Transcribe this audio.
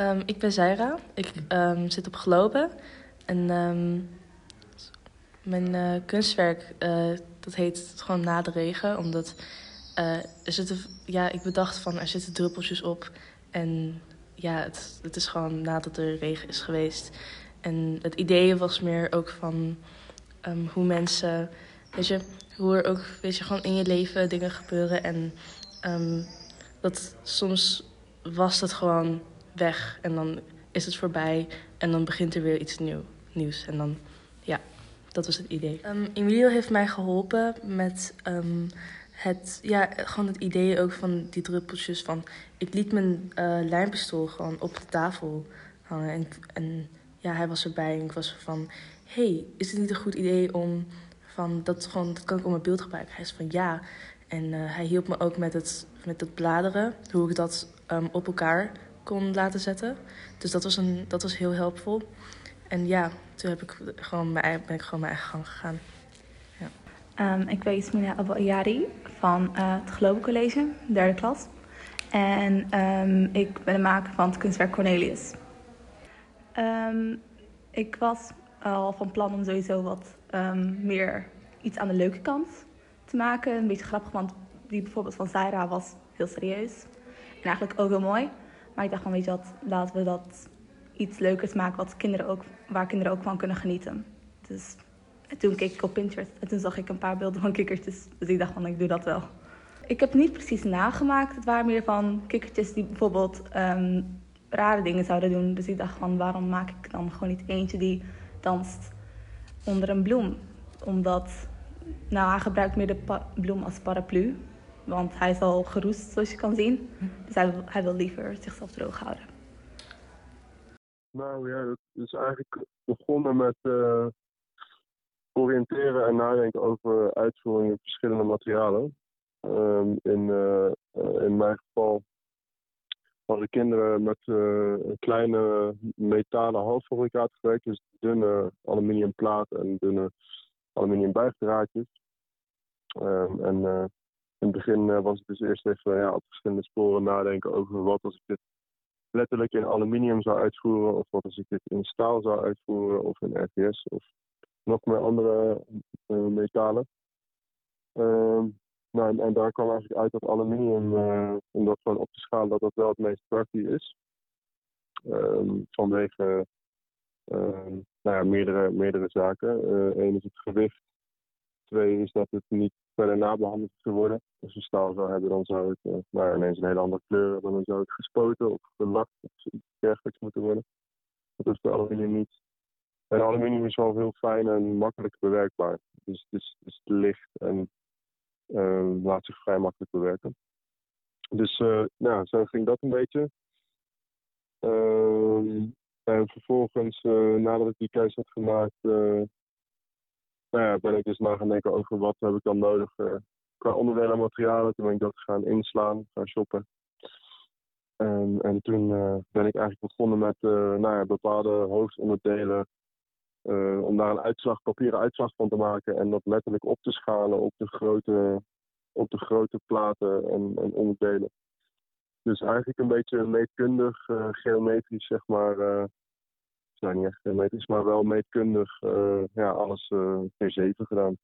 Um, ik ben Zaira. Ik um, zit op Gelopen. En um, mijn uh, kunstwerk, uh, dat heet gewoon Na de Regen. Omdat uh, er zitten, ja, ik bedacht van er zitten druppeltjes op. En ja, het, het is gewoon nadat er regen is geweest. En het idee was meer ook van hoe mensen, weet je, hoe er ook, weet je, gewoon in je leven dingen gebeuren. En dat soms was het gewoon weg en dan is het voorbij en dan begint er weer iets nieuw, nieuws. En dan, ja, dat was het idee. Um, Emilio heeft mij geholpen met um, het, ja, gewoon het idee ook van die druppeltjes. Van, ik liet mijn uh, lijnpistool gewoon op de tafel hangen en, en ja, hij was erbij en ik was van, hey, is het niet een goed idee om van dat gewoon, dat kan ik op mijn beeld gebruiken? Hij is van ja. En uh, hij hielp me ook met het, met het bladeren, hoe ik dat um, op elkaar kon laten zetten. Dus dat was, een, dat was heel helpvol. En ja, toen heb ik gewoon mijn, ben ik gewoon mijn eigen gang gegaan. Ja. Um, ik ben Ismina Abayari van uh, het Geloven College, derde klas. En um, ik ben de maker van het kunstwerk Cornelius. Um, ik was al van plan om sowieso wat meer iets aan de leuke kant te maken. Een beetje grappig, want die bijvoorbeeld van Zaira was heel serieus. En eigenlijk ook heel mooi. Maar ik dacht van, weet je wat, laten we dat iets leukers maken wat kinderen ook, waar kinderen ook van kunnen genieten. Dus en toen keek ik op Pinterest en toen zag ik een paar beelden van kikkertjes. Dus ik dacht van, ik doe dat wel. Ik heb niet precies nagemaakt. Het waren meer van kikkertjes die bijvoorbeeld um, rare dingen zouden doen. Dus ik dacht van, waarom maak ik dan gewoon niet eentje die danst onder een bloem? Omdat, nou, hij gebruikt meer de bloem als paraplu. Want hij is al geroest, zoals je kan zien. Dus hij, wil liever zichzelf droog houden. Nou ja, dat is eigenlijk begonnen met uh, oriënteren en nadenken over uitvoering van verschillende materialen. Um, in, uh, in mijn geval hadden kinderen met uh, kleine metalen halffabrikaten gewerkt. Dus dunne aluminiumplaten en dunne aluminium buigdraadjes. Um, en in het begin uh, was het dus eerst even ja, op verschillende sporen nadenken over wat als ik dit letterlijk in aluminium zou uitvoeren, of wat als ik dit in staal zou uitvoeren, of in RTS, of nog meer andere uh, metalen. Uh, nou, en, daar kwam eigenlijk uit dat aluminium, uh, om dat gewoon op te schalen, dat dat wel het meest praktisch is. Ehm, vanwege ehm, nou meerdere, meerdere zaken. Eén is het gewicht. Twee is dat het niet verder nabehandeld te worden. Als je staal zou hebben, dan zou het uh, nou, ineens een hele andere kleur hebben. Dan zou het gespoten of gelakt of iets dergelijks moeten worden. Dat is bij aluminium niet. En aluminium is wel heel fijn en makkelijk bewerkbaar. Dus het is, licht en uh, laat zich vrij makkelijk bewerken. Dus uh, nou, zo ging dat een beetje. Uh, en vervolgens, nadat ik die keuze had gemaakt, nou ben ik dus na gaan denken over wat heb ik dan nodig uh, qua onderdelen en materialen. Toen ben ik dat gaan inslaan, gaan shoppen. En, en toen uh, ben ik eigenlijk begonnen met uh, nou bepaalde hoofdonderdelen. om daar een uitslag, papieren uitslag van te maken en dat letterlijk op te schalen op de grote, op de grote platen en, en onderdelen. Dus eigenlijk een beetje meetkundig, geometrisch, zeg maar, nou niet echt geometrisch, maar wel meetkundig uh, ja, alles uh, per 7 gedaan.